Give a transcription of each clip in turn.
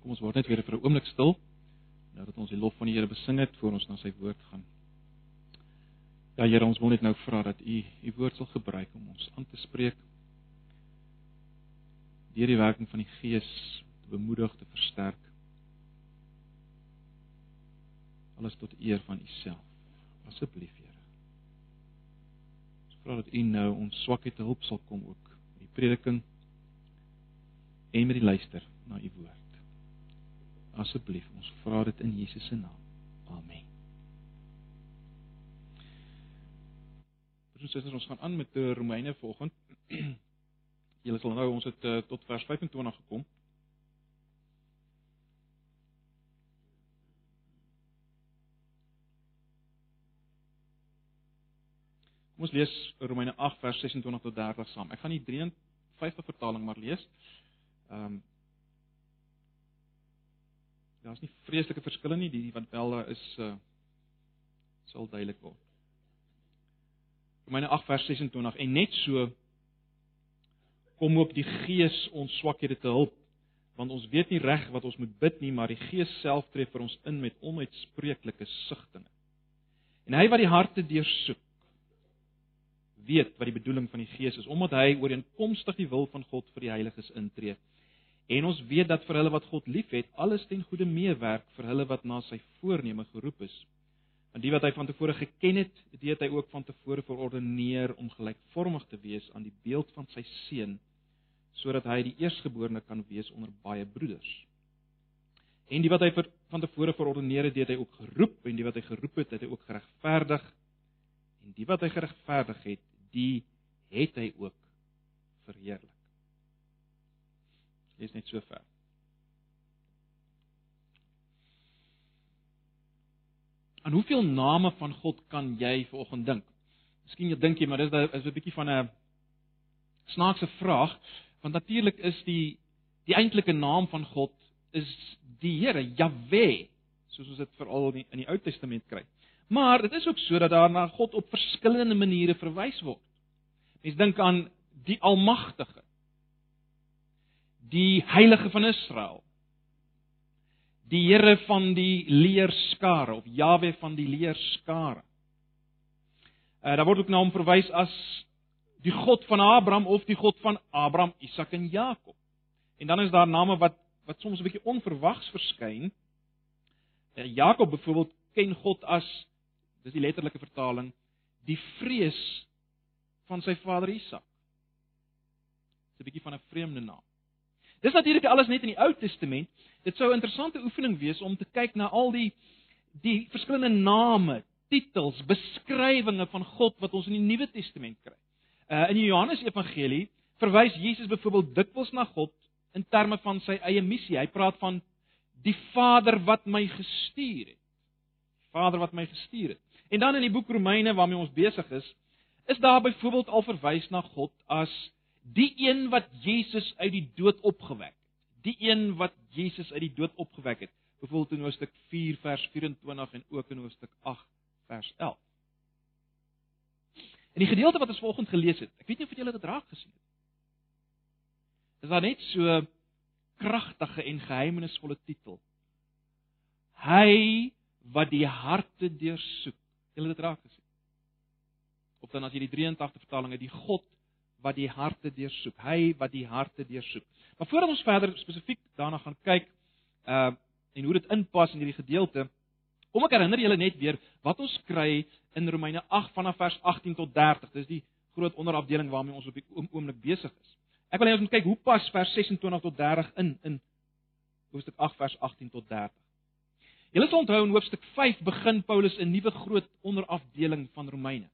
Kom ons word net weer vir 'n oomblik stil nou dat ons die lof van die Here besing het voor ons na sy woord gaan. Ja Here, ons wil net nou vra dat U U woord sal gebruik om ons aan te spreek. Deur die werking van die Gees te bemoedig, te versterk. Alles tot eer van U self. Asseblief, Here. Ons vra dat U nou ons swakheid te hulp sal kom ook met die prediking en met die luister na U woord asseblief. Ons vra dit in Jesus se naam. Amen. Ons sê ons gaan aan met die Romeine volgende. Julle sal nou ons het uh, tot vers 25 gekom. Kom ons lees Romeine 8 vers 26 tot 30 saam. Ek gaan die 53 vertaling maar lees. Ehm um, daar's nie vreeslike verskille nie, die wat wel daar is uh sal duidelik word. Romeine 8 vers 26 en net so kom op die Gees ons swakhede te help want ons weet nie reg wat ons moet bid nie maar die Gees self tree vir ons in met onuitspreeklike sigtinge. En hy wat die harte deursoek weet wat die bedoeling van die Gees is omdat hy ooreenkomstig die wil van God vir die heiliges intree. En ons weet dat vir hulle wat God liefhet, alles ten goeie meewerk vir hulle wat na sy voorneme geroep is. Want die wat hy van tevore geken het, dit het hy ook van tevore verordeneer om gelykvormig te wees aan die beeld van sy seun, sodat hy die eerstgeborene kan wees onder baie broeders. En die wat hy van tevore verordeneer het, het hy ook geroep, en die wat hy geroep het, het hy ook geregverdig. En die wat hy geregverdig het, die het hy ook verheerlik. Dis net so ver. Aan hoeveel name van God kan jy vanoggend dink? Miskien jy dink jy, maar dis is 'n bietjie van 'n snaakse vraag, want natuurlik is die die eintlike naam van God is die Here, Jahwe, soos ons dit veral in die, in die Ou Testament kry. Maar dit is ook so dat daar na God op verskillende maniere verwys word. Mens dink aan die Almagtige die heilige van Israel. Die Here van die leerskare of Jawe van die leerskare. Uh daar word ook na hom verwys as die God van Abraham of die God van Abraham, Isak en Jakob. En dan is daar name wat wat soms 'n bietjie onverwags verskyn. Uh Jakob byvoorbeeld ken God as dis die letterlike vertaling, die vrees van sy vader Isak. 'n bietjie van 'n vreemde naam. Dis natuurlik alles net in die Ou Testament. Dit sou 'n interessante oefening wees om te kyk na al die die verskillende name, titels, beskrywinge van God wat ons in die Nuwe Testament kry. Uh in die Johannes Evangelie verwys Jesus byvoorbeeld dikwels na God in terme van sy eie missie. Hy praat van die Vader wat my gestuur het. Vader wat my gestuur het. En dan in die boek Romeine waarmee ons besig is, is daar byvoorbeeld al verwys na God as die een wat Jesus uit die dood opgewek het. Die een wat Jesus uit die dood opgewek het. Byvoorbeeld in Hoofstuk 4 vers 24 en ook in Hoofstuk 8 vers 11. In die gedeelte wat ons vanoggend gelees het, ek weet nie of julle dit raak gesien het. Is daar net so kragtige en geheimenisvolle titel. Hy wat die harte deursoek. Julle het dit raak gesien. Of dan as jy die 83 vertaling het, die God wat die harte deursoek. Hy wat die harte deursoek. Maar voordat ons verder spesifiek daarna gaan kyk, uh en hoe dit inpas in hierdie gedeelte, kom ek herinner julle net weer wat ons kry in Romeine 8 vanaf vers 18 tot 30. Dis die groot onderafdeling waarmee ons op die oomblik besig is. Ek wil hê ons moet kyk hoe pas vers 26 tot 30 in in hoofstuk 8 vers 18 tot 30. Julle sal onthou in hoofstuk 5 begin Paulus 'n nuwe groot onderafdeling van Romeine.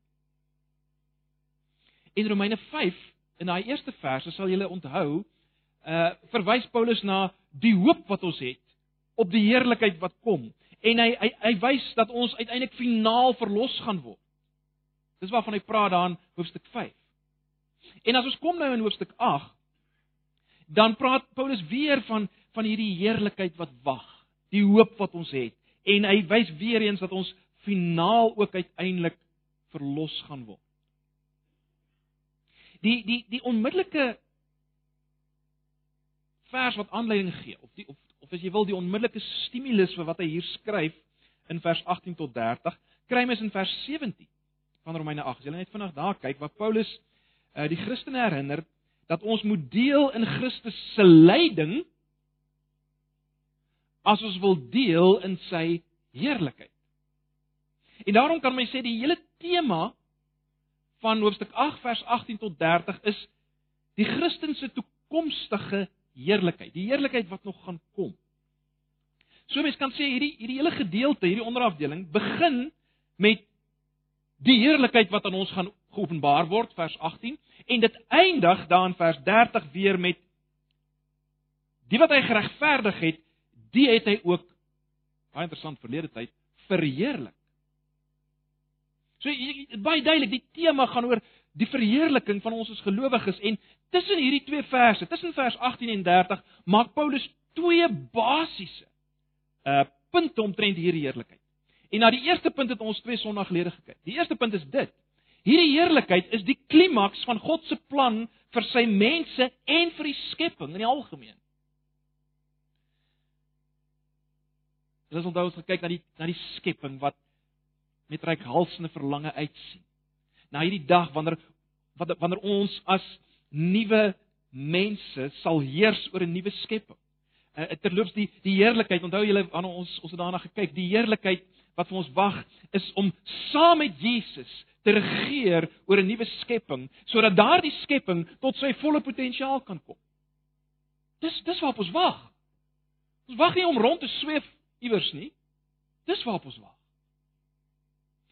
In Romeine 5 in daai eerste verse sal julle onthou, uh verwys Paulus na die hoop wat ons het op die heerlikheid wat kom en hy hy, hy wys dat ons uiteindelik finaal verlos gaan word. Dis waarvan hy praat daar in hoofstuk 5. En as ons kom nou in hoofstuk 8, dan praat Paulus weer van van hierdie heerlikheid wat wag, die hoop wat ons het en hy wys weer eens dat ons finaal ook uiteindelik verlos gaan word. Die die die onmiddellike vers wat aanleiding gee of die of of as jy wil die onmiddellike stimulus vir wat hy hier skryf in vers 18 tot 30, kry mens in vers 17 van Romeine 8. As jy net vinnig daar kyk waar Paulus uh, die Christene herinner dat ons moet deel in Christus se lyding as ons wil deel in sy heerlikheid. En daarom kan mens sê die hele tema van hoofstuk 8 vers 18 tot 30 is die Christen se toekomstige heerlikheid, die heerlikheid wat nog gaan kom. So mens kan sê hierdie hierdie hele gedeelte, hierdie onderafdeling begin met die heerlikheid wat aan ons gaan geopenbaar word vers 18 en dit eindig dan vers 30 weer met die wat hy geregverdig het, die het hy ook baie interessant verlede tyd verheerlik. So baie duidelik, die tema gaan oor die verheerliking van ons as gelowiges en tussen hierdie twee verse, tussen vers 18 en 30, maak Paulus twee basiese uh punte omtrent hierdie heerlikheid. En na die eerste punt het ons twee Sondae gelede gekyk. Die eerste punt is dit: Hierdie heerlikheid is die klimaks van God se plan vir sy mense en vir die skepping in die algemeen. Ons onthou ons gekyk na die na die skepping wat met reikhalsende verlange uitsien. Na hierdie dag wanneer wanneer ons as nuwe mense sal heers oor 'n nuwe skepping. Uh, terloops die die heerlikheid, onthou julle wanneer ons ons het daarna gekyk, die heerlikheid wat vir ons wag is om saam met Jesus te regeer oor 'n nuwe skepping sodat daardie skepping tot sy volle potensiaal kan kom. Dis dis waarop ons wag. Ons wag nie om rond te sweef iewers nie. Dis waarop ons wag.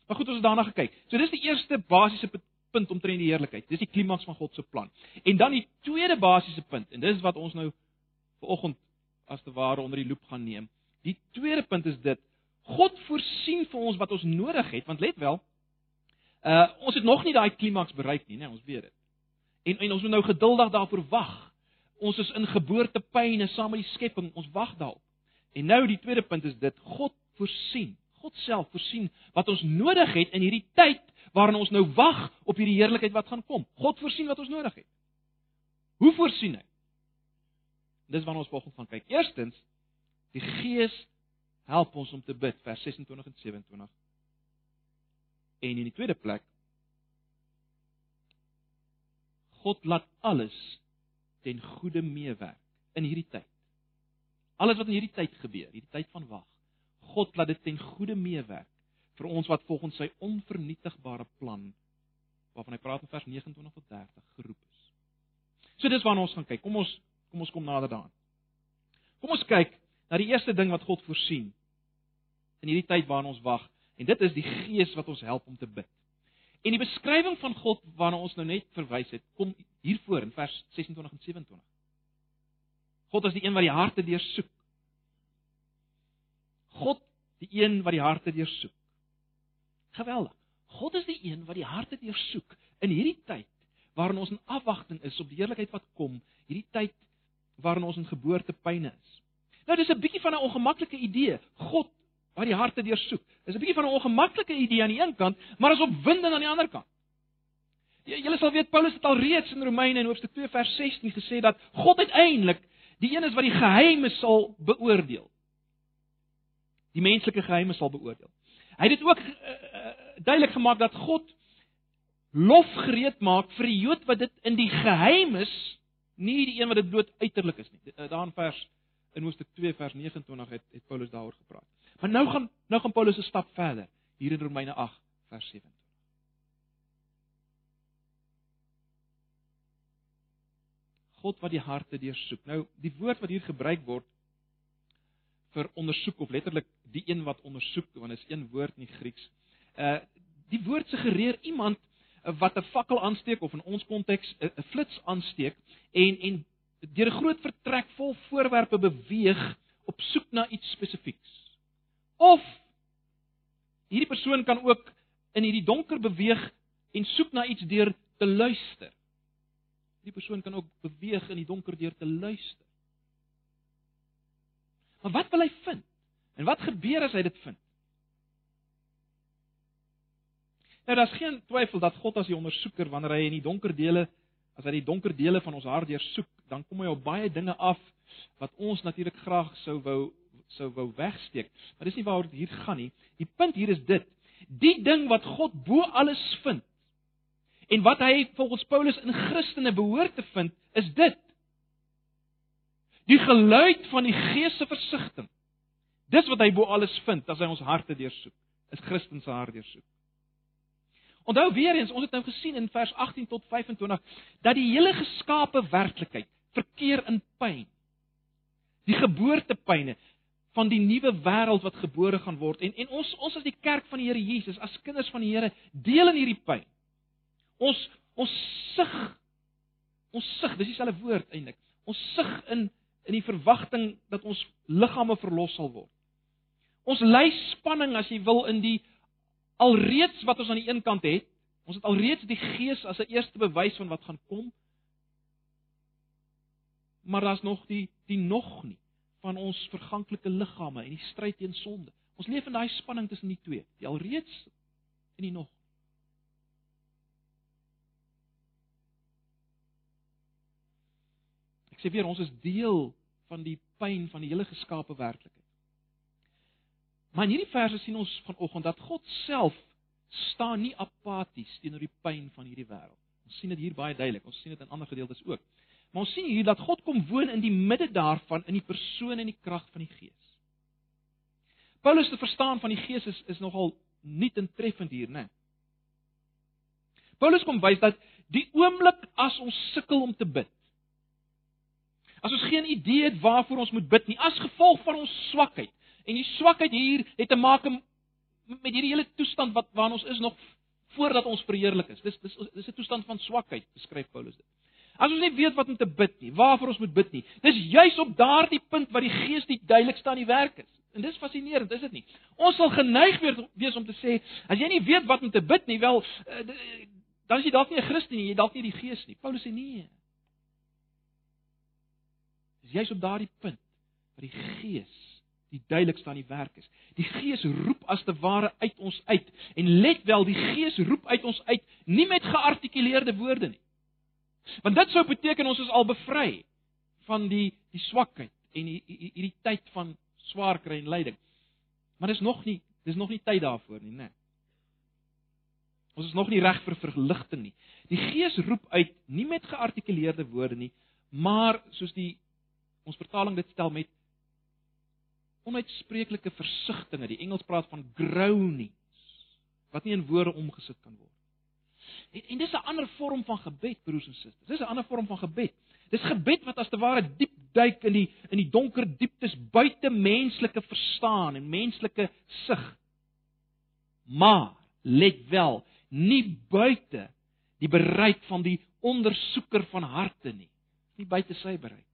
Maar goed, ons het daarna gekyk. So dis die eerste basiese punt omtrent die heerlikheid. Dis die klimaks van God se plan. En dan die tweede basiese punt en dis wat ons nou vanoggend as te ware onder die loep gaan neem. Die tweede punt is dit: God voorsien vir ons wat ons nodig het, want let wel, uh ons het nog nie daai klimaks bereik nie, né, nee, ons weet dit. En en ons moet nou geduldig daarvoor wag. Ons is in geboortepyne saam met die skepping, ons wag daarop. En nou die tweede punt is dit, God voorsien. God self voorsien wat ons nodig het in hierdie tyd waarin ons nou wag op hierdie heerlikheid wat gaan kom. God voorsien wat ons nodig het. Hoe voorsien hy? Dis waarna ons volgens gaan kyk. Eerstens, die Gees help ons om te bid vers 26 en 27. En in die tweede plek God laat alles ten goeie meewerk in hierdie tyd. Alles wat in hierdie tyd gebeur, hierdie tyd van wag. God laat dit ten goeie meewerk vir ons wat volgens sy onvernietigbare plan waarvan hy praat in vers 29 tot 30 geroep is. So dis waarna ons gaan kyk. Kom ons kom ons kom nader daaraan. Kom ons kyk na die eerste ding wat God voorsien in hierdie tyd waarin ons wag en dit is die Gees wat ons help om te bid. En die beskrywing van God waarna ons nou net verwys het, kom hiervoor in vers 26 en 27. God is die een wat die harte deursoek. God die een wat die harte deursoek. Geweldig. God is die een wat die harte deursoek in hierdie tyd waarin ons in afwagting is op die heerlikheid wat kom, hierdie tyd waarin ons in geboortepyne is. Nou dis 'n bietjie van 'n ongemaklike idee. God wat die harte deursoek. Dis 'n bietjie van 'n ongemaklike idee aan die een kant, maar is opwindend aan die ander kant. Julle sal weet Paulus het al reeds in Romeine in hoofstuk 2 vers 16 gesê dat God uiteindelik die een is wat die geheime sal beoordeel. Die menslike geheime sal beoordeel. Hy het dit ook uh, uh, duidelik gemaak dat God lof gereed maak vir die Jood wat dit in die geheimes nie die een wat dit bloot uiterlik is nie. Daar in vers in hoofstuk 2 vers 29 het het Paulus daaroor gepraat. Maar nou gaan nou gaan Paulus 'n stap verder hier in Romeine 8 vers 7. God wat die harte deursoek. Nou die woord wat hier gebruik word vir ondersoek of letterlik die een wat ondersoek want is een woord in die Grieks. Uh die woord suggereer iemand wat 'n fakkel aansteek of in ons konteks 'n flits aansteek en en deur 'n groot vertrek vol voorwerpe beweeg op soek na iets spesifieks. Of hierdie persoon kan ook in hierdie donker beweeg en soek na iets deur te luister. Die persoon kan ook beweeg in die donker deur te luister. Maar wat wil hy vind? En wat gebeur as hy dit vind? Nou daar's geen twyfel dat God as die ondersoeker wanneer hy in die donker dele as hy die donker dele van ons hart deursoek, dan kom hy op baie dinge af wat ons natuurlik graag sou wou sou wou wegsteek. Maar dis nie waaroor dit hier gaan nie. Die punt hier is dit: die ding wat God bo alles vind en wat hy volgens Paulus in Christene behoort te vind, is dit. Die geluid van die Gees se versigtiging. Dis wat hy bo alles vind as hy ons harte deursoek. Is Christen se hart deursoek. Onthou weer eens, ons het nou gesien in vers 18 tot 25 dat die hele geskape werklikheid verkeer in pyn. Die geboortepyne van die nuwe wêreld wat gebore gaan word en en ons ons as die kerk van die Here Jesus, as kinders van die Here, deel in hierdie pyn. Ons ons sug ons sug, dis dieselfde woord eintlik. Ons sug in in die verwagting dat ons liggame verlos sal word. Ons lei spanning as jy wil in die alreeds wat ons aan die een kant het, ons het alreeds die gees as 'n eerste bewys van wat gaan kom. Maar daar's nog die die nog nie van ons verganklike liggame en die stryd teen sonde. Ons leef in daai spanning tussen die twee, die alreeds en die nog. Ek sê weer ons is deel van die pyn van die hele geskape werklikheid. Maar in hierdie verse sien ons vanoggend dat God self staan nie apaties teenoor die pyn van hierdie wêreld. Ons sien dit hier baie duidelik. Ons sien dit in ander gedeeltes ook. Maar ons sien hier dat God kom woon in die midde daarvan in die persoon en die krag van die Gees. Paulus se verstaan van die Gees is is nogal nie intreffend hier, né? Paulus kom wys dat die oomblik as ons sukkel om te bid. As ons geen idee het waarvoor ons moet bid nie, as gevolg van ons swakheid, En die swakheid hier het te maak met hierdie hele toestand wat waarin ons is nog voordat ons verheerlik is. Dis dis dis 'n toestand van swakheid, beskryf Paulus dit. As ons nie weet wat om te bid nie, waarvoor ons moet bid nie. Dis juis op daardie punt waar die Gees die duidelikste aan die werk is. En dis fascinerend, is dit nie? Ons sal geneig wees om te sê, as jy nie weet wat om te bid nie, wel eh, dan is jy dalk nie 'n Christen nie, jy dalk nie die Gees nie. Paulus sê nee. Juis op daardie punt waar die Gees die duidelikste aan die werk is. Die Gees roep as te ware uit ons uit en let wel, die Gees roep uit ons uit nie met geartikuleerde woorde nie. Want dit sou beteken ons is al bevry van die die swakheid en hierdie tyd van swaar kry en lyding. Maar dis nog nie, dis nog nie tyd daarvoor nie, né? Ons is nog nie reg vir verligting nie. Die Gees roep uit nie met geartikuleerde woorde nie, maar soos die ons vertaling dit stel met onuitspreeklike versigtings. Die Engels praat van groanings wat nie in woorde omgesit kan word. En, en dis 'n ander vorm van gebed, broers en susters. Dis 'n ander vorm van gebed. Dis gebed wat as te ware diep duik in die in die donker dieptes buite menslike verstaan en menslike sig. Maar let wel, nie buite die bereik van die ondersoeker van harte nie. Nie buite sy bereik.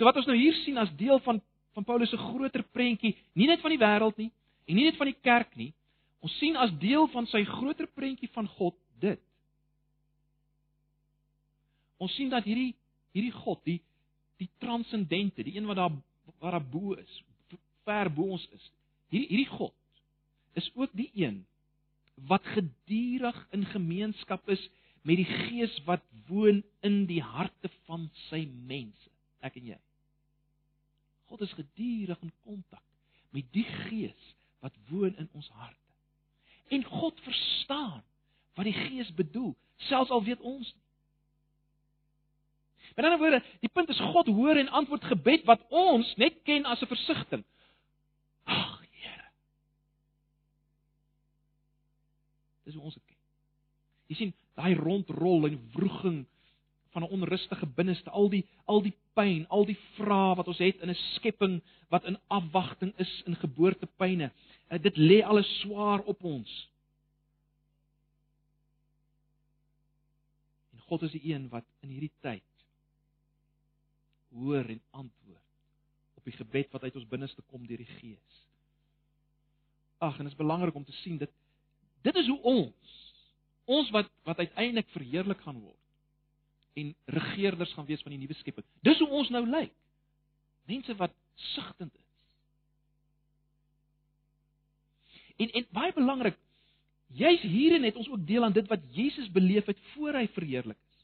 So wat ons nou hier sien as deel van van Paulus se groter prentjie, nie net van die wêreld nie en nie net van die kerk nie. Ons sien as deel van sy groter prentjie van God dit. Ons sien dat hierdie hierdie God, die die transcendente, die een wat daar waar daar bo is, ver bo ons is. Hierdie hierdie God is ook die een wat gedurig in gemeenskap is met die Gees wat woon in die harte van sy mense, ek en jy. God is gedurig in kontak met die Gees wat woon in ons harte. En God verstaan wat die Gees bedoel, selfs al weet ons nie. Met ander woorde, die punt is God hoor en antwoord gebed wat ons net ken as 'n versigtiging. Ag, Here. Dis hoe ons dit ken. Jy sien, daai rondrol en wroging van 'n onrustige binneste, al die al die pyn, al die vrae wat ons het in 'n skepping wat in afwagting is in geboortepyne. Eh, dit lê alles swaar op ons. En God is die een wat in hierdie tyd hoor en antwoord op die gebed wat uit ons binneste kom deur die Gees. Ag, en dit is belangrik om te sien dit dit is hoe ons ons wat wat uiteindelik verheerlik gaan word en regerders gaan wees van die nuwe skepping. Dis hoe ons nou lyk. Mense wat sigtend is. En en baie belangrik, Juis hierin het ons ook deel aan dit wat Jesus beleef het voor hy verheerlik is.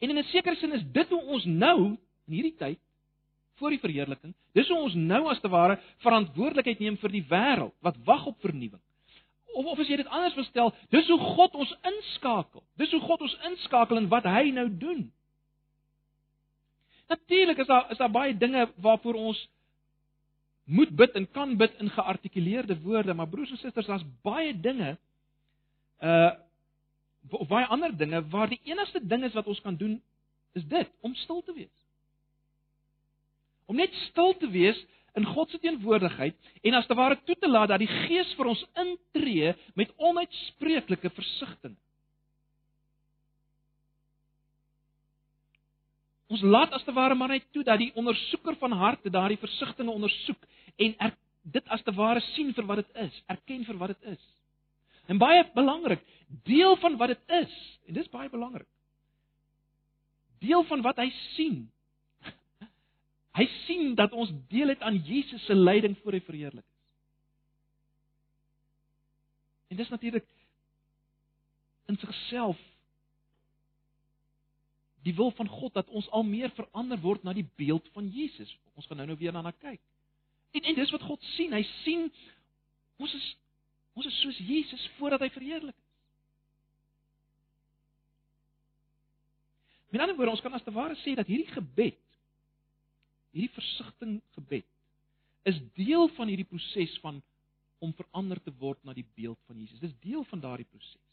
En in 'n sekere sin is dit hoe ons nou in hierdie tyd voor die verheerliking, dis hoe ons nou as te ware verantwoordelikheid neem vir die wêreld wat wag op vernuwing. Of of as jy dit anders wil stel, dis hoe God ons inskakel. Dis hoe God ons inskakel in wat hy nou doen. Natuurlik is daar is daar baie dinge waarvoor ons moet bid en kan bid in geartikuleerde woorde, maar broers en susters, daar's baie dinge uh of baie ander dinge waar die enigste ding is wat ons kan doen is dit, om stil te wees. Om net stil te wees in God se teenwoordigheid en as te ware toe te laat dat die Gees vir ons intree met onuitspreeklike versigtiging. Ons laat as te ware maar net toe dat die ondersoeker van harte daardie versigtings ondersoek en er, dit as te ware sien vir wat dit is, erken vir wat dit is. En baie belangrik, deel van wat dit is, en dis baie belangrik. Deel van wat hy sien. Hy sien dat ons deel het aan Jesus se lyding voor hy verheerlik is. En dis natuurlik in sigself die wil van God dat ons al meer verander word na die beeld van Jesus. Ons gaan nou nou weer daarna kyk. En en dis wat God sien. Hy sien ons is ons is soos Jesus voordat hy verheerlik is. Met ander woorde, ons kan as te ware sê dat hierdie gebed, hierdie versigtiging gebed, is deel van hierdie proses van om verander te word na die beeld van Jesus. Dis deel van daardie proses.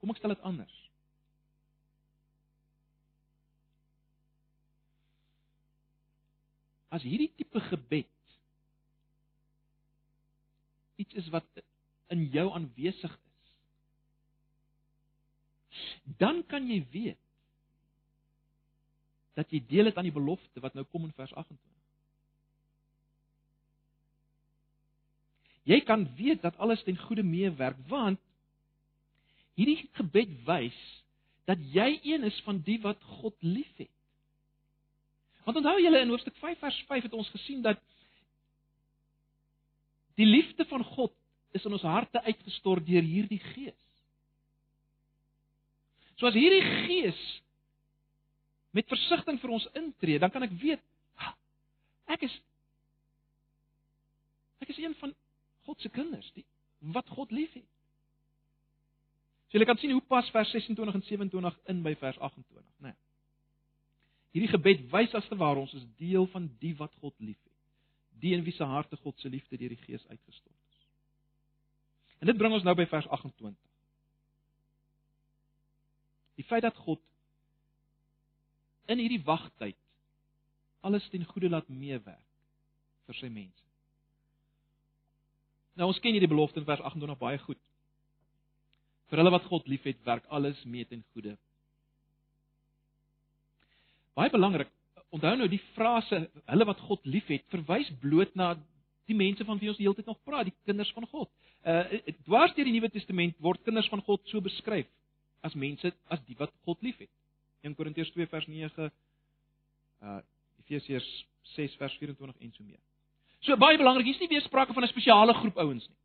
Kom ek stel dit anders. As hierdie tipe gebed iets is wat in jou aanwesig is, dan kan jy weet dat jy deel het aan die belofte wat nou kom in vers 28. Jy kan weet dat alles ten goeie meewerk want Hierdie gebed wys dat jy een is van die wat God liefhet. Want onthou julle in hoofstuk 5 vers 5 het ons gesien dat die liefde van God is in ons harte uitgestort deur hierdie Gees. So as hierdie Gees met versigtiging vir ons intree, dan kan ek weet ek is ek is een van God se kinders, die wat God liefhet. So jy kan sien hoe pas vers 26 en 27 in by vers 28, né? Nee. Hierdie gebed wys as te waar ons is deel van die wat God liefhet. Die in wie se harte God se liefde deur die Gees uitgestort is. En dit bring ons nou by vers 28. Die feit dat God in hierdie wagtyd alles ten goeie laat meewerk vir sy mense. Nou ons ken hierdie belofte in vers 28 baie goed. Vir hulle wat God liefhet, werk alles mee ten goeie. Baie belangrik, onthou nou die frase hulle wat God liefhet verwys bloot na die mense van wie ons die hele tyd nog praat, die kinders van God. Uh dwars deur die Nuwe Testament word kinders van God so beskryf as mense as die wat God liefhet. 1 Korintiërs 2 vers 9 uh Efesiërs 6 vers 24 en so meer. So baie belangrik, hier's nie weer sprake van 'n spesiale groep ouens nie.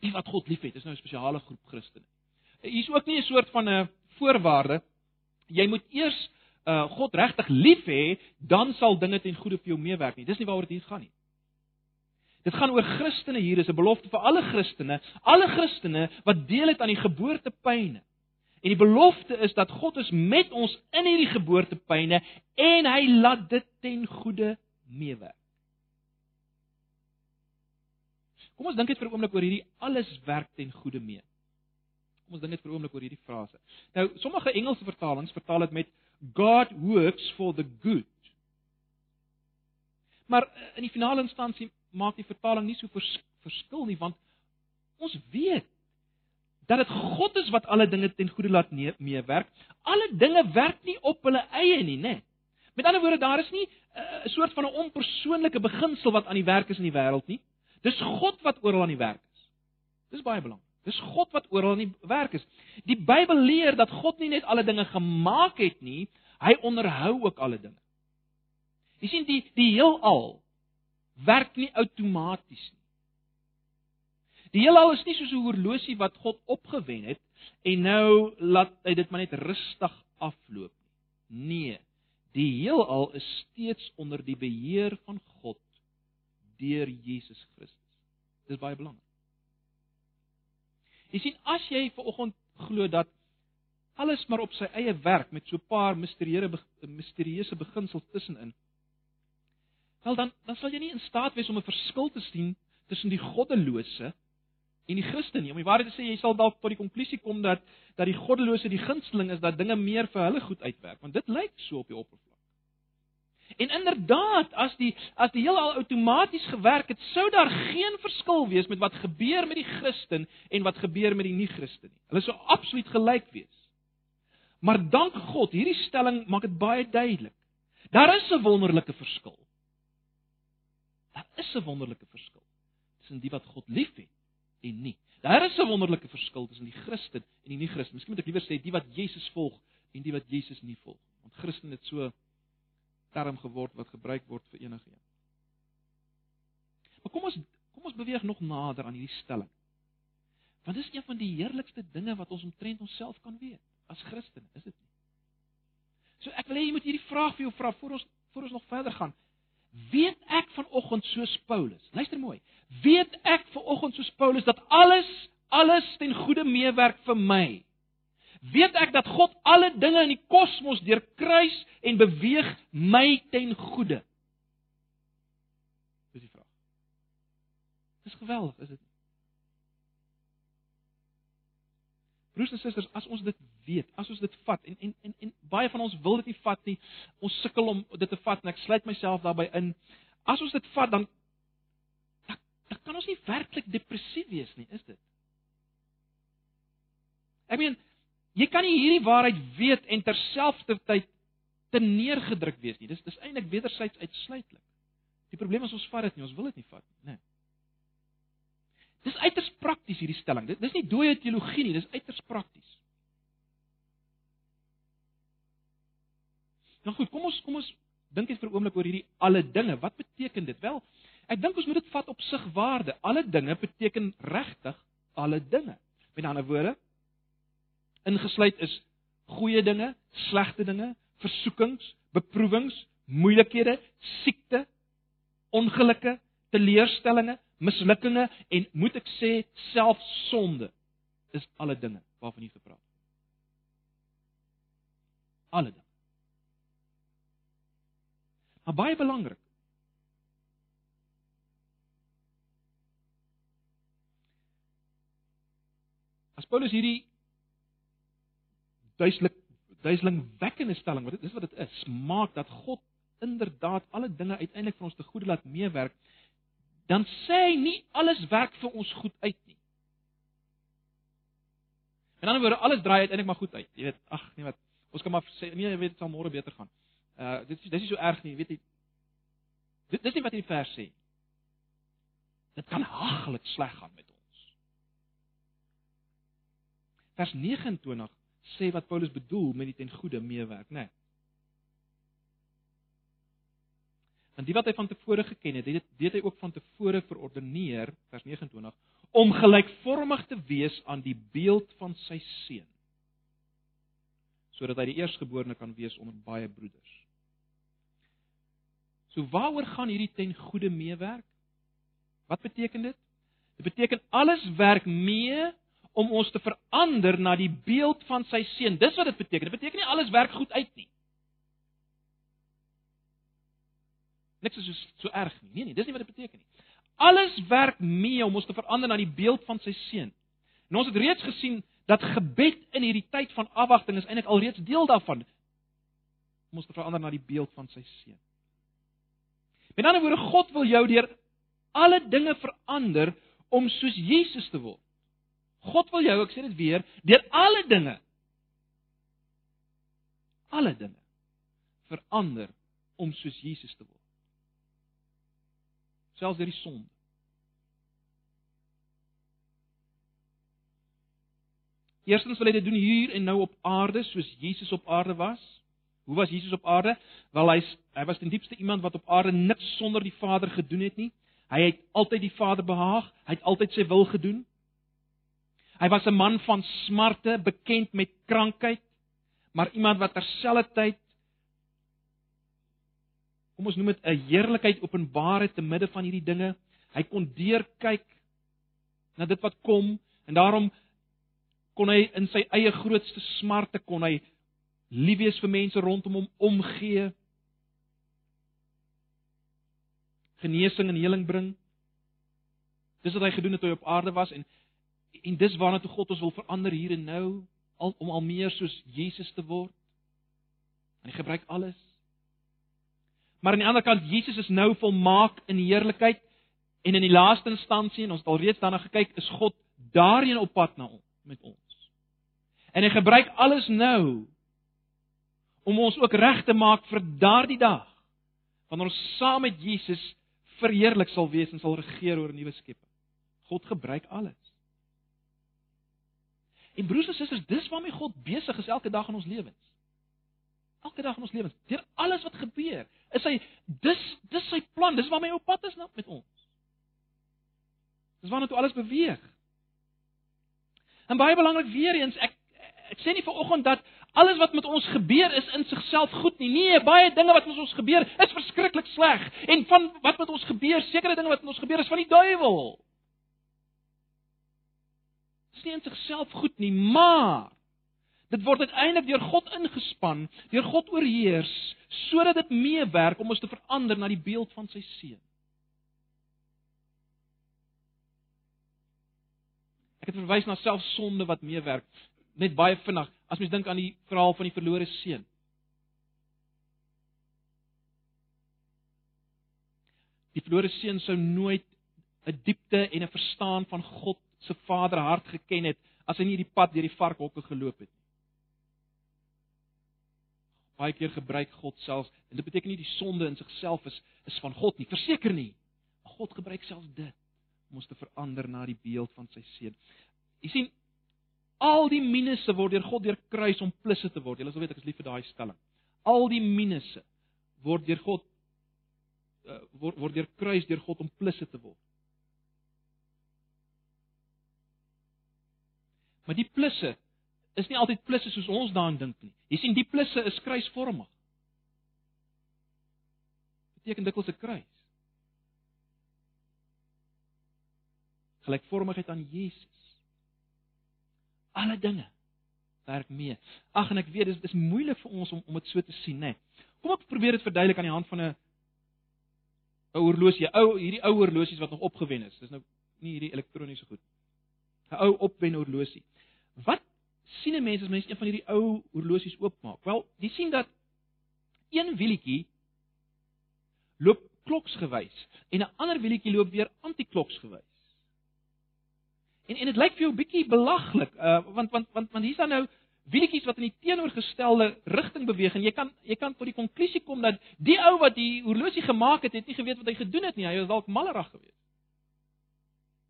Die wat God liefhet, is nou 'n spesiale groep Christene hier's ook nie 'n soort van 'n voorwaarde. Jy moet eers uh, God regtig lief hê, dan sal dinge ten goeie vir jou meewerk nie. Dis nie waaroor dit hier gaan nie. Dit gaan oor Christene hier, is 'n belofte vir alle Christene, alle Christene wat deel het aan die geboortepyne. En die belofte is dat God is met ons in hierdie geboortepyne en hy laat dit ten goeie meewerk. Kom ons dink net vir 'n oomblik oor hierdie alles werk ten goeie mee. Kom ons dink net vir 'n oomblik oor hierdie frase. Nou, sommige Engelse vertalings vertaal dit met God works for the good. Maar eh, in die finale instansie maak die vertaling nie so vers, verskil nie want ons weet dat dit God is wat alle dinge ten goeie laat meewerk. Alle dinge werk nie op hulle eie nie, né? Met ander woorde, daar is nie eh, 'n uh, soort van 'n onpersoonlike beginsel wat aan die werk is in die wêreld nie. Dis God wat oral aan die werk is. Dis baie belangrik. Dis God wat oral in die werk is. Die Bybel leer dat God nie net alle dinge gemaak het nie, hy onderhou ook alle dinge. Jy sien die die heelal werk nie outomaties nie. Die heelal is nie soos 'n horlosie wat God opgewen het en nou laat hy dit maar net rustig afloop nie. Nee, die heelal is steeds onder die beheer van God deur Jesus Christus. Dis baie belangrik. Jy sien as jy vanoggend glo dat alles maar op sy eie werk met so 'n paar misterieuse misterieuse beginsels tussenin. Wel dan dan sal jy nie in staat wees om 'n verskil te sien tussen die goddelose en die Christen nie. Om die waarheid te sê, jy sal dalk tot die konklusie kom dat dat die goddelose die gunsteling is dat dinge meer vir hulle goed uitwerk, want dit lyk so op die oppervlak. En inderdaad, as die as die heelal outomaties gewerk het, sou daar geen verskil wees met wat gebeur met die Christen en wat gebeur met die nie-Christen nie. Hulle sou absoluut gelyk wees. Maar dank God, hierdie stelling maak dit baie duidelik. Daar is 'n wonderlike verskil. Daar is 'n wonderlike verskil tussen die wat God liefhet en nie. Daar is 'n wonderlike verskil tussen die Christen en die nie-Christen. Miskien moet ek liewer sê die wat Jesus volg en die wat Jesus nie volg. Want Christen het so term geword wat gebruik word vir enige een. Maar kom ons kom ons beweeg nog nader aan hierdie stelling. Want dis een van die heerlikste dinge wat ons omtrent onsself kan weet as Christen, is dit nie? So ek wil hê jy moet hierdie vraag vir jou vra voor ons voor ons nog verder gaan. Weet ek vanoggend soos Paulus? Luister mooi. Weet ek vanoggend soos Paulus dat alles alles ten goeie meewerk vir my? Weet ek dat God alle dinge in die kosmos deurkruis en beweeg my ten goeie? Dis die vraag. Dis geweldig, is dit? Broers en susters, as ons dit weet, as ons dit vat en en en, en baie van ons wil dit nie vat nie. Ons sukkel om dit te vat en ek sluit myself daarbey in. As ons dit vat dan dan, dan kan ons nie werklik depressief wees nie, is dit? Ek meen, jy kan nie hierdie waarheid weet en terselfdertyd te neergedruk wees nie. Dis dis eintlik wederzijds uitsluitlik. Die probleem is ons vat dit nie, ons wil dit nie vat nie, né? Nee. Dis uiters prakties hierdie stelling. Dit dis nie dooie teologie nie, dis uiters prakties. Nou goed, kom ons kom ons dink net vir 'n oomblik oor hierdie alle dinge. Wat beteken dit? Wel, ek dink ons moet dit vat op sigwaarde. Alle dinge beteken regtig alle dinge. Met ander woorde, ingesluit is goeie dinge, slegte dinge, versoekings, beproewings, moeilikhede, siekte, ongelukke, teleurstellings, mislukkinge en moet ek sê self sonde is alle dinge waarvan jy gepraat het. Alle dinge. Maar baie belangrik. As Paulus hierdie duidelik duiselingwekkende stelling wat dit is wat dit is, maak dat God inderdaad alle dinge uiteindelik vir ons te goeie laat meewerk dan sê hy nie alles werk vir ons goed uit nie. In ander woorde, alles draai uiteindelik maar goed uit. Jy weet, ag nee wat, ons kan maar sê nee, jy weet dit sal môre beter gaan. Uh dit is dis is so erg nie, weet jy. Dit dis nie wat hierdie vers sê. Dit kan haglik sleg gaan met ons. Vers 29 sê wat Paulus bedoel met die ten goeie meewerk, né? Nee. Want die wat hy van tevore geken het, dit hy ook van tevore verordeneer, vers 29, om gelykvormig te wees aan die beeld van sy seun. Sodat hy die eerstgeborene kan wees onder baie broeders. So waaroor gaan hierdie ten goeie meewerk? Wat beteken dit? Dit beteken alles werk mee om ons te verander na die beeld van sy seun. Dis wat dit beteken. Dit beteken nie alles werk goed uit nie. Niks is so so erg nie. Nee nee, dis nie wat dit beteken nie. Alles werk mee om ons te verander na die beeld van sy seun. En ons het reeds gesien dat gebed in hierdie tyd van afwagting is eintlik alreeds deel daarvan. Om ons te verander na die beeld van sy seun. Met ander woorde, God wil jou deur alle dinge verander om soos Jesus te word. God wil jou, ek sê dit weer, deur alle dinge alle dinge verander om soos Jesus te word selfs deur die sonde. Eerstens wil hy dit doen hier en nou op aarde soos Jesus op aarde was. Hoe was Jesus op aarde? Wel hy hy was ten diepste iemand wat op aarde niks sonder die Vader gedoen het nie. Hy het altyd die Vader behaag, hy het altyd sy wil gedoen. Hy was 'n man van smarte, bekend met krankheid, maar iemand wat terselfdertyd kom ons noem dit 'n heerlikheid openbaar het te midde van hierdie dinge. Hy kon deurkyk na dit wat kom en daarom kon hy in sy eie grootste smarte kon hy lief wees vir mense rondom hom omgee. Genesing en heling bring. Dis wat hy gedoen het toe hy op aarde was en en dis waarna toe God ons wil verander hier en nou al, om al meer soos Jesus te word. En hy gebruik alles. Maar aan die ander kant Jesus is nou volmaak in heerlikheid en in die laaste instansie en ons het alreeds daarna gekyk is God daarin op pad na ons met ons. En hy gebruik alles nou om ons ook reg te maak vir daardie dag wanneer ons saam met Jesus verheerlik sal wees en sal regeer oor 'n nuwe skepping. God gebruik alles. En broers en susters, dis waarmee God besig is elke dag in ons lewens. Elke dag in ons lewens, deur alles wat gebeur, is hy dis dis sy plan, dis waarmee hy op pad is nou met ons. Dis waarna toe alles beweeg. En baie belangrik weer eens, ek ek sê nie vir oggend dat alles wat met ons gebeur is in sigself goed nie. Nee, baie dinge wat met ons gebeur is verskriklik sleg. En van wat met ons gebeur, sekere dinge wat met ons gebeur is van die duiwel. Dit is nie in sigself goed nie, maar dit word uiteindelik deur God ingespan, deur God oorheers sodat dit meewerk om ons te verander na die beeld van sy seun. Ek het verwys na selfsonde wat meewerk net baie vinnig as mens dink aan die verhaal van die verlore seun. Die verlore seun sou nooit 'n diepte en 'n verstaan van God se vaderhart geken het as hy nie die pad deur die varkhokke geloop het nie. Baie keer gebruik God self en dit beteken nie die sonde in sigself is is van God nie, verseker nie. Maar God gebruik selfs dit om ons te verander na die beeld van sy seun. Jy sien, Al die minusse word deur God deur kruis om plusse te word. Julle sal weet ek is lief vir daai stelling. Al die minusse word deur God uh, word word deur kruis deur God om plusse te word. Maar die plusse is nie altyd plusse soos ons daaraan dink nie. Jy sien die plusse is kruisvormig. Beteken dikwels 'n kruis. Gelykvormigheid aan Jesus alle dinge werk mee. Ag en ek weet dis dis moeilik vir ons om om dit so te sien, né? Nee. Kom ek probeer dit verduidelik aan die hand van 'n 'n horlosie, ou hierdie ou horlosies wat nog opgewen is. Dis nou nie hierdie elektroniese goed. 'n Ou opwen horlosie. Wat sien 'n mens as mens een van hierdie ou horlosies oopmaak? Wel, jy sien dat een wielietjie loop kloksgewys en 'n ander wielietjie loop weer antikloksgewys. En en dit lyk vir jou bietjie belaglik, uh want want want want hier's dan nou wielietjies wat in die teenoorgestelde rigting beweeg en jy kan jy kan tot die konklusie kom dat die ou wat die horlosie gemaak het, het nie geweet wat hy gedoen het nie. Hy was dalk mallerig geweest.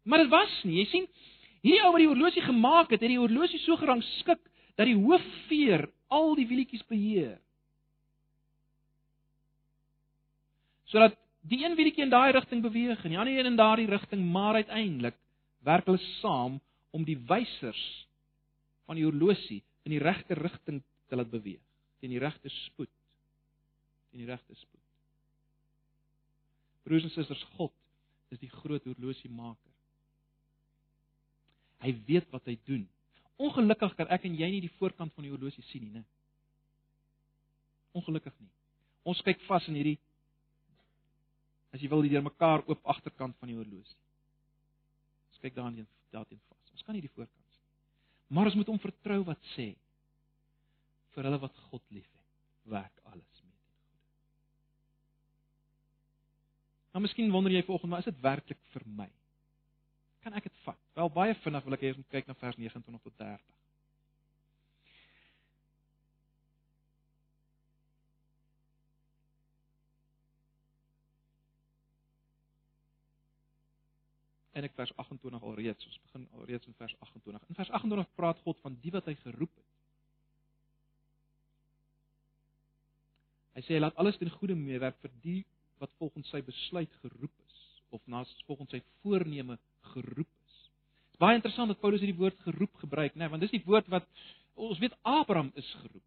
Maar dit was nie. Jy sien, hierdie ou wat die horlosie gemaak het, het die horlosie so gerangskik dat die hoofveer al die wielietjies beheer. Sodat die een wielietjie in daai rigting beweeg en die ander een in daardie rigting, maar uiteindelik werk hulle saam om die wysers van die horlosie in die regte rigting te laat beweeg, teen die regte spoed. Teen die regte spoed. Broers en susters, God is die groot horlosiemaker. Hy weet wat hy doen. Ongelukkig kan ek en jy nie die voorkant van die horlosie sien nie, né? Ongelukkig nie. Ons kyk vas in hierdie as jy wil die deurmekaar oop agterkant van die horlosie. Ons kyk daarin daarin vas. Ons kan nie die voorkant sien. Maar ons moet hom vertrou wat sê vir hulle wat God liefhet, werk alles mee ten goeie. Nou miskien wonder jy vanoggend, maar is dit werklik vir my? Kan ek dit vat? Wel baie vinnig wil ek hê ons moet kyk na vers 29 tot 30. Ek vers 28 alreeds. Ons begin alreeds in vers 28. In vers 28 praat God van die wat hy geroep het. Hy sê hy laat alles ten goeie meewerk vir die wat volgens sy besluit geroep is of na volgens sy voorneme geroep is. Dit is baie interessant dat Paulus hierdie woord geroep gebruik, né, nee, want dis die woord wat ons weet Abraham is geroep.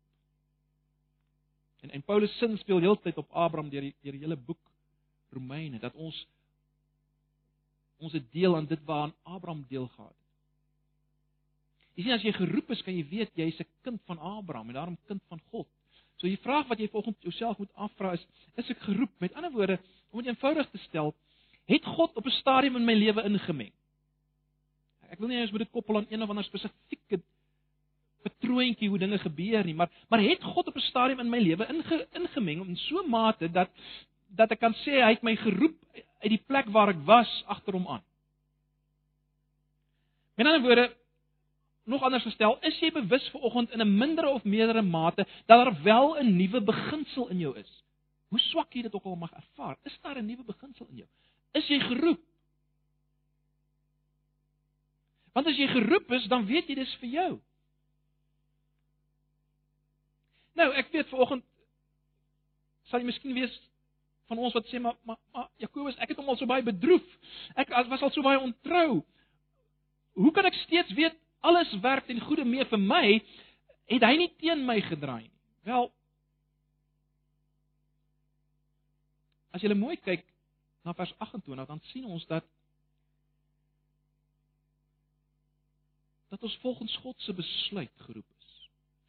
En en Paulus sin speel heeltyd op Abraham deur die deur die hele boek Romeine dat ons ons 'n deel aan dit waaraan Abraham deel gehad het. Jy sien as jy geroep is, kan jy weet jy's 'n kind van Abraham en daarom kind van God. So die vraag wat jy volgens jouself moet afvra is, is ek geroep? Met ander woorde, om dit eenvoudig te stel, het God op 'n stadium in my lewe ingemeng? Ek wil nie eens met dit koppel aan een of ander spesifieke patroontjie hoe dinge gebeur nie, maar maar het God op 'n stadium in my lewe inge, ingemeng in so 'n mate dat dat ek kan sê hy het my geroep uit die plek waar ek was agter hom aan. Met ander woorde, nog anders gestel, is jy bewus vanoggend in 'n mindere of meerdere mate dat daar wel 'n nuwe beginsel in jou is? Hoe swak jy dit ook al mag ervaar, is daar 'n nuwe beginsel in jou? Is jy geroep? Want as jy geroep is, dan weet jy dis vir jou. Nou, ek weet vanoggend sal jy miskien wees van ons wat sê maar maar, maar Jakobus, ek het hom al so baie bedroef. Ek was al so baie ontrou. Hoe kan ek steeds weet alles werk ten goeie mee vir my? Het hy nie teen my gedraai nie? Wel As jy mooi kyk na vers 28, dan sien ons dat dat ons volgens God se besluit geroep is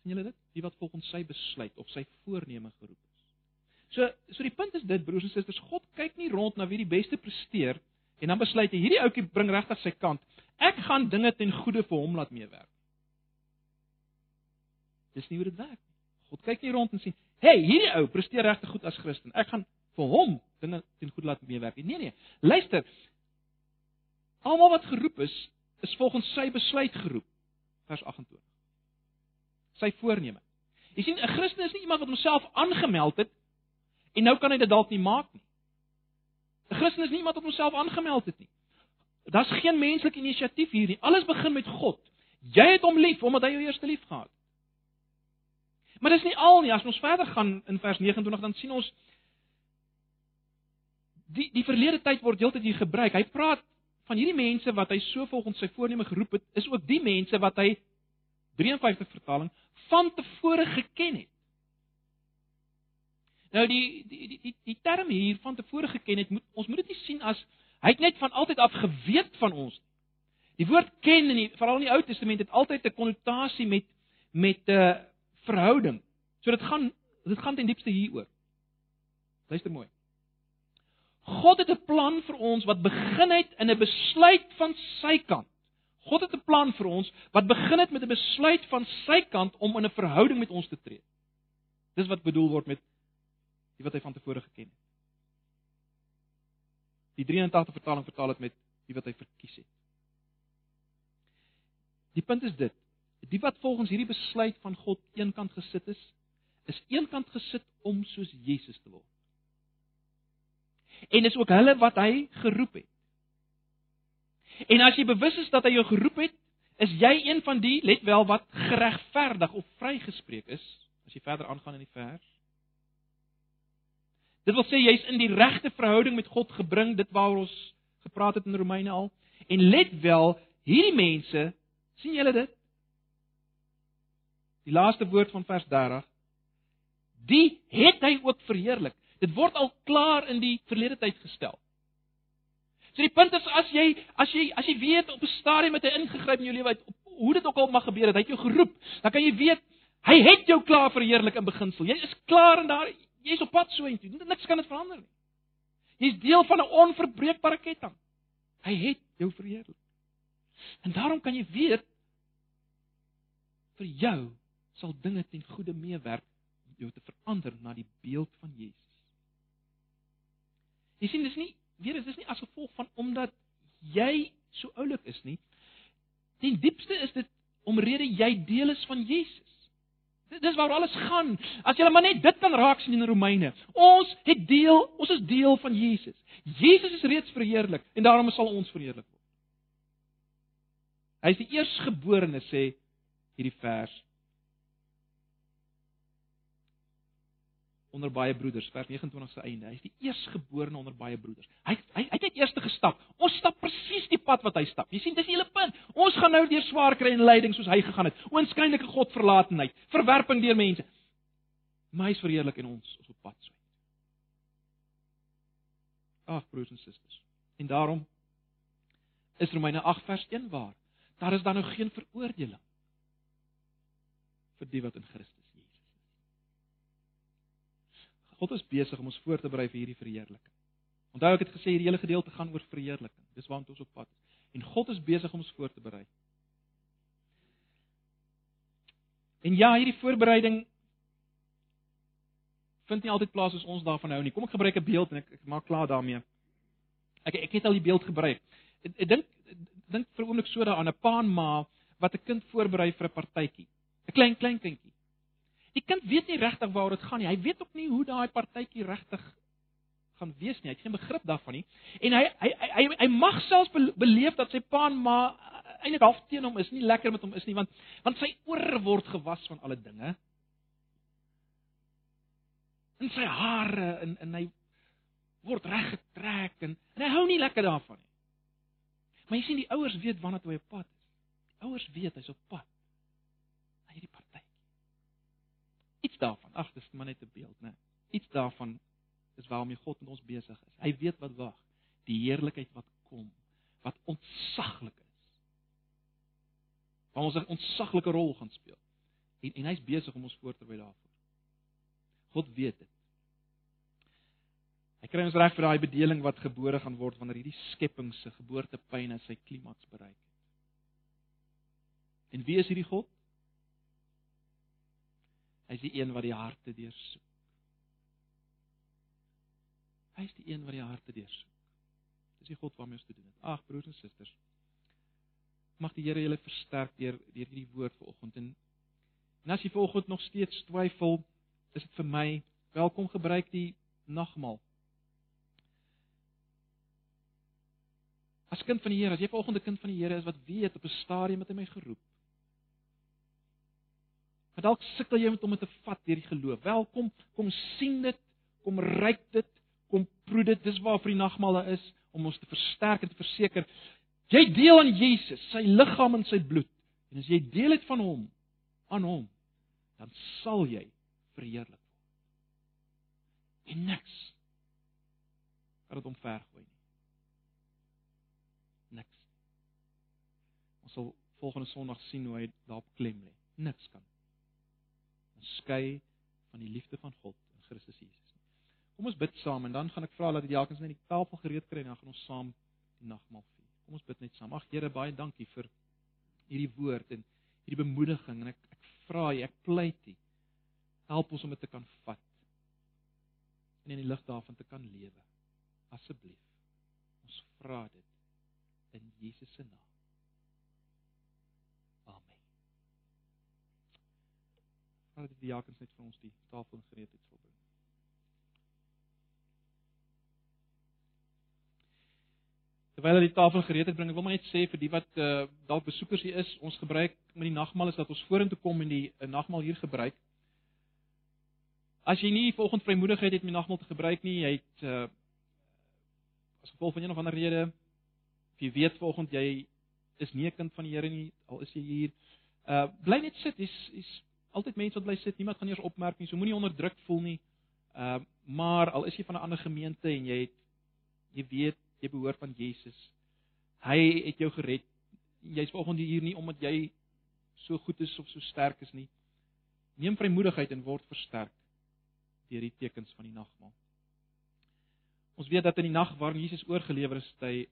sien julle dit? Wie wat volgens sy besluit of sy voorneme geroep is. So, so die punt is dit broers en susters, God kyk nie rond na wie die beste presteer en dan besluit hy hierdie ouetjie bring regtig sy kant. Ek gaan dinge ten goeie vir hom laat meewerk. Dis nie hoe dit werk nie. God kyk nie rond en sê, "Hey, hierdie ou presteer regtig goed as Christen. Ek gaan vir hom dinge ten goeie laat meewerk." Nee nee. Luister. Almal wat geroep is, is volgens sy besluit geroep. Vers 28 sy voorneme. Jy sien, 'n Christen is nie iemand wat homself aangemeld het en nou kan hy dit dalk nie maak nie. 'n Christen is nie iemand wat homself aangemeld het nie. Daar's geen menslike inisiatief hier nie. Alles begin met God. Jy het hom lief omdat hy jou eerste lief gehad het. Maar dis nie al nie. As ons verder gaan in vers 29 dan sien ons die die verlede tyd word heeltyd hier gebruik. Hy praat van hierdie mense wat hy so volgens sy voorneme geroep het, is ook die mense wat hy 53 vertaling van tevore geken het. Nou die die die die, die term hier van tevore geken het, moet ons moet dit nie sien as hy het net van altyd af geweet van ons. Die woord ken in die veral in die Ou Testament het altyd 'n konnotasie met met 'n uh, verhouding. So dit gaan dit gaan ten diepste hieroor. Luister mooi. God het 'n plan vir ons wat begin het in 'n besluit van sy kant. God het 'n plan vir ons wat begin het met 'n besluit van sy kant om in 'n verhouding met ons te tree. Dis wat bedoel word met die wat hy van tevore geken het. Die 83 vertaling vertaal dit met die wat hy verkies het. Die punt is dit: die wat volgens hierdie besluit van God eenkant gesit is, is eenkant gesit om soos Jesus te word. En dis ook hulle wat hy geroep het. En as jy bewus is dat hy jou geroep het, is jy een van die, let wel, wat geregverdig of vrygespreek is, as jy verder aangaan in die vers. Dit wil sê jy's in die regte verhouding met God gebring, dit waaroor ons gepraat het in Romeine al. En let wel, hierdie mense, sien julle dit? Die laaste woord van vers 30. Die het hy ook verheerlik. Dit word al klaar in die verlede tyd gestel. So die punt is as jy as jy as jy weet op 'n stadium het hy ingegryp in jou lewe uit hoe dit ook al mag gebeur het, hy het jou geroep, dan kan jy weet hy het jou klaar verheerlik in beginsel. Jy is klaar en daar jy's op pad so intoe. Niks kan dit verander nie. Jy's deel van 'n onverbreekbare ketting. Hy het jou verheerlik. En daarom kan jy weet vir jou sal dinge ten goeie meewerk om jou te verander na die beeld van Jesus. Jy sien dis nie weer is dis nie as gevolg van omdat jy so oulik is nie. Ten diepste is dit omrede jy deel is van Jesus. Dis waar alles gaan. As jy maar net dit kan raak sien in Romeine. Ons het deel, ons is deel van Jesus. Jesus is reeds verheerlik en daarom sal ons verheerlik word. Hy is die eersgeborene sê hierdie vers. Onder baie broeders, vers 29 se einde. Hy's die eerstgeborene onder baie broeders. Hy hy hy het eers gestap. Ons stap presies die pad wat hy stap. Jy sien, dis die hele punt. Ons gaan nou deur swaar kry en lyding soos hy gegaan het. Oënskynlike Godverlatenheid, verwerping deur mense. Maar hy is verheerlik en ons is op pad so. Ag broers en susters. En daarom is Romeine 8 vers 1 waar. Daar is dan nou geen veroordeling vir die wat in Christus Jesus is. God is besig om ons voor te berei vir hierdie verheerliking. Onthou ek het gesê hierdie hele gedeelte gaan oor verheerliking. Dis waarna ons op pad is. En God is besig om ons voor te berei. En ja, hierdie voorbereiding vind nie altyd plaas as ons daarvan hou nie. Kom ek gebruik 'n beeld en ek, ek maak klaar daarmee. Ek ek het al die beeld gebruik. Ek, ek dink dink vir oomblik so daaraan 'n pa en ma wat 'n kind voorberei vir 'n partytjie. 'n Klein klein kindjie. Die kind weet nie regtig waaroor dit gaan nie. Hy weet ook nie hoe daai partytjie regtig gaan wees nie. Hy het geen begrip daarvan nie. En hy hy hy hy, hy mag selfs beleef dat sy pa en ma eintlik half teen hom is, nie lekker met hom is nie, want want sy ore word gewas van alle dinge. In sy hare en en hy word reggetrek en, en hy hou nie lekker daarvan nie. Maar jy sien die ouers weet wanneer hy op pad is. Die ouers weet hy's op pad na hierdie party. Iets daarvan, ag, dis maar net 'n beeld, né? Iets daarvan is waarmee God met ons besig is. Hy weet wat wag, die heerlikheid wat kom, wat ontsaglik is. Waar ons 'n ontsaglike rol gaan speel. En en hy's besig om ons voor te berei daarvoor. God weet dit. Hy kry ons reg vir daai bedeling wat gebore gaan word wanneer hierdie skepping se geboortepyne sy klimaks bereik het. En wie is hierdie God? Hy is die een wat die harte deursoek. Hy is die een wat die harte deursoek. Dis die God waarmee ons te doen het. Ag broers en susters. Mag die Here julle versterk deur deur hierdie woord vanoggend en en as jy vanoggend nog steeds twyfel, is dit vir my welkom gebruik die nagmaal. As kind van die Here, as jy vanoggend 'n kind van die Here is wat weet op 'n stadium het hy my geroep. Maar dalk sukkel jy met om dit te vat deur die geloof. Welkom, kom sien dit, kom ryk dit, kom proe dit. Dis waarvoor die nagmaal is om ons te versterk en te verseker jy deel aan Jesus, sy liggaam en sy bloed. En as jy deel het van hom, aan hom, dan sal jy verheerlik word. En niks kan dit omvergooi nie. Niks. Ons sal volgende Sondag sien hoe hy daarop klem lê. Niks kan skei van die liefde van God in Christus Jesus. Kom ons bid saam en dan gaan ek vra dat die diakens net die tafel gereed kry en dan gaan ons saam die nagmaal vier. Kom ons bid net saam. Ag Here, baie dankie vir hierdie woord en hierdie bemoediging en ek ek vra U, ek pleit U help ons om dit te kan vat en in die lig daarvan te kan lewe. Asseblief. Ons vra dit in Jesus se naam. Amen. Vader, die diakens net vir ons die tafel gereed het volbring. Terwyl hulle die tafel gereed het bring, ek wil maar net sê vir die wat uh, dalk besoekers hier is, ons gebruik met die nagmaal is dat ons vorentoe kom en die uh, nagmaal hier gebruik. As jy nie volgens vrymoedigheid het om die nagmaal te gebruik nie, jy het uh, as gevolg van een of ander rede of jy weet volgens jy is nie 'n kind van die Here nie, al is jy hier, uh bly net sit. Dis is altyd mense wat bly sit. Niemand gaan eers opmerk nie. So moenie onderdruk voel nie. Uh maar al is jy van 'n ander gemeente en jy het jy weet jy behoort aan Jesus. Hy het jou gered. Jy's vanoggend hier nie omdat jy so goed is of so sterk is nie. Neem vrymoedigheid en word versterk deur die tekens van die nagmaal. Ons weet dat in die nag waarin Jesus oorgelewer is, hy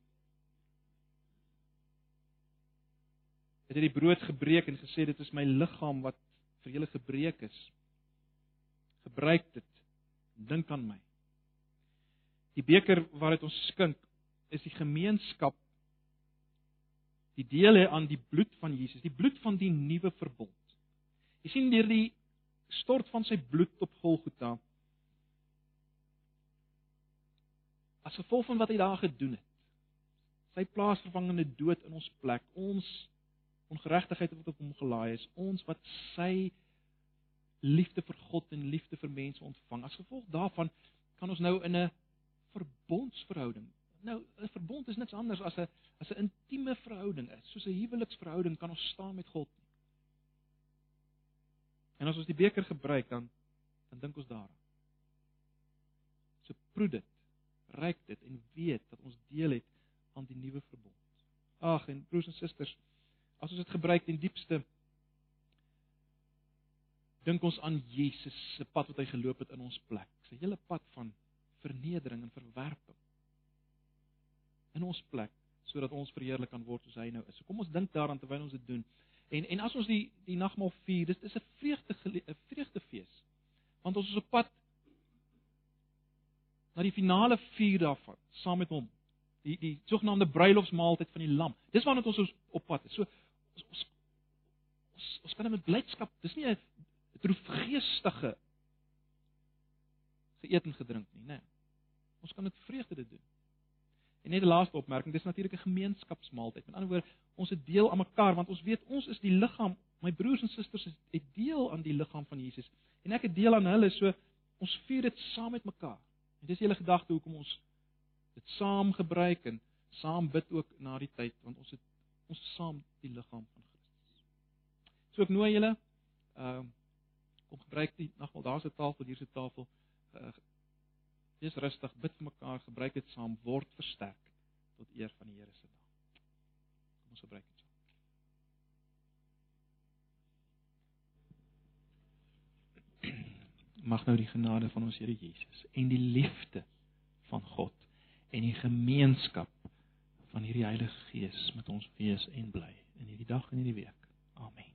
het hy die brood gebreek en gesê dit is my liggaam wat vir julle gebreek is. Gebruik dit. Dink aan my. Die beker waaruit ons skink is die gemeenskap die deel hê aan die bloed van Jesus, die bloed van die nuwe verbond. Jy sien deur die stort van sy bloed op Golgotha as gevolg van wat hy daar gedoen het. Sy plaasvervangende dood in ons plek, ons ongeregtigheid wat op hom gelaai is, ons wat sy liefde vir God en liefde vir mense ontvang. As gevolg daarvan kan ons nou in 'n verbondsverhouding. Nou 'n verbond is niks anders as 'n as 'n intieme verhouding is. Soos 'n huweliksverhouding kan ons staan met God. En as ons die beker gebruik dan dan dink ons daaraan. So proe dit, ryk dit en weet dat ons deel het aan die nuwe verbond. Ag en broers en susters, as ons dit gebruik in diepste dink ons aan Jesus se pad wat hy geloop het in ons plek. Sy hele pad van vernedering en verwerping in ons plek sodat ons verheerlik kan word soos hy nou is. So kom ons dink daaraan terwyl ons dit doen. En en as ons die die nagmaal vier, dis dis 'n vreugde 'n vreugdefees. Want ons is op pad na die finale vier daarvan saam met hom. Die die sogenaamde bruilofsmaaltyd van die lam. Dis waarna ons op pad is. So ons ons ons, ons kan met blydskap. Dis nie 'n droefgeestige geëet en gedrink nie, né? Nee. Ons kan dit vreugde dit doen. En net 'n laaste opmerking, dis natuurlik 'n gemeenskapsmaaltyd. Met ander woorde, ons het deel aan mekaar want ons weet ons is die liggaam. My broers en susters is het deel aan die liggaam van Jesus en ek het deel aan hulle, so ons vier dit saam met mekaar. En dis die hele gedagte hoekom ons dit saam gebruik en saam bid ook na die tyd want ons het ons saam die liggaam van Christus. So ek nooi julle ehm uh, kom gebruik die nagmaal, daar's 'n tafel, hier's 'n tafel. Uh, wees rustig, bid vir mekaar, gebruik dit saam, word versterk tot eer van die Here se naam. Kom ons gebruik dit. Mag nou die genade van ons Here Jesus en die liefde van God en die gemeenskap van hierdie Heilige Gees met ons wees en bly in hierdie dag en hierdie week. Amen.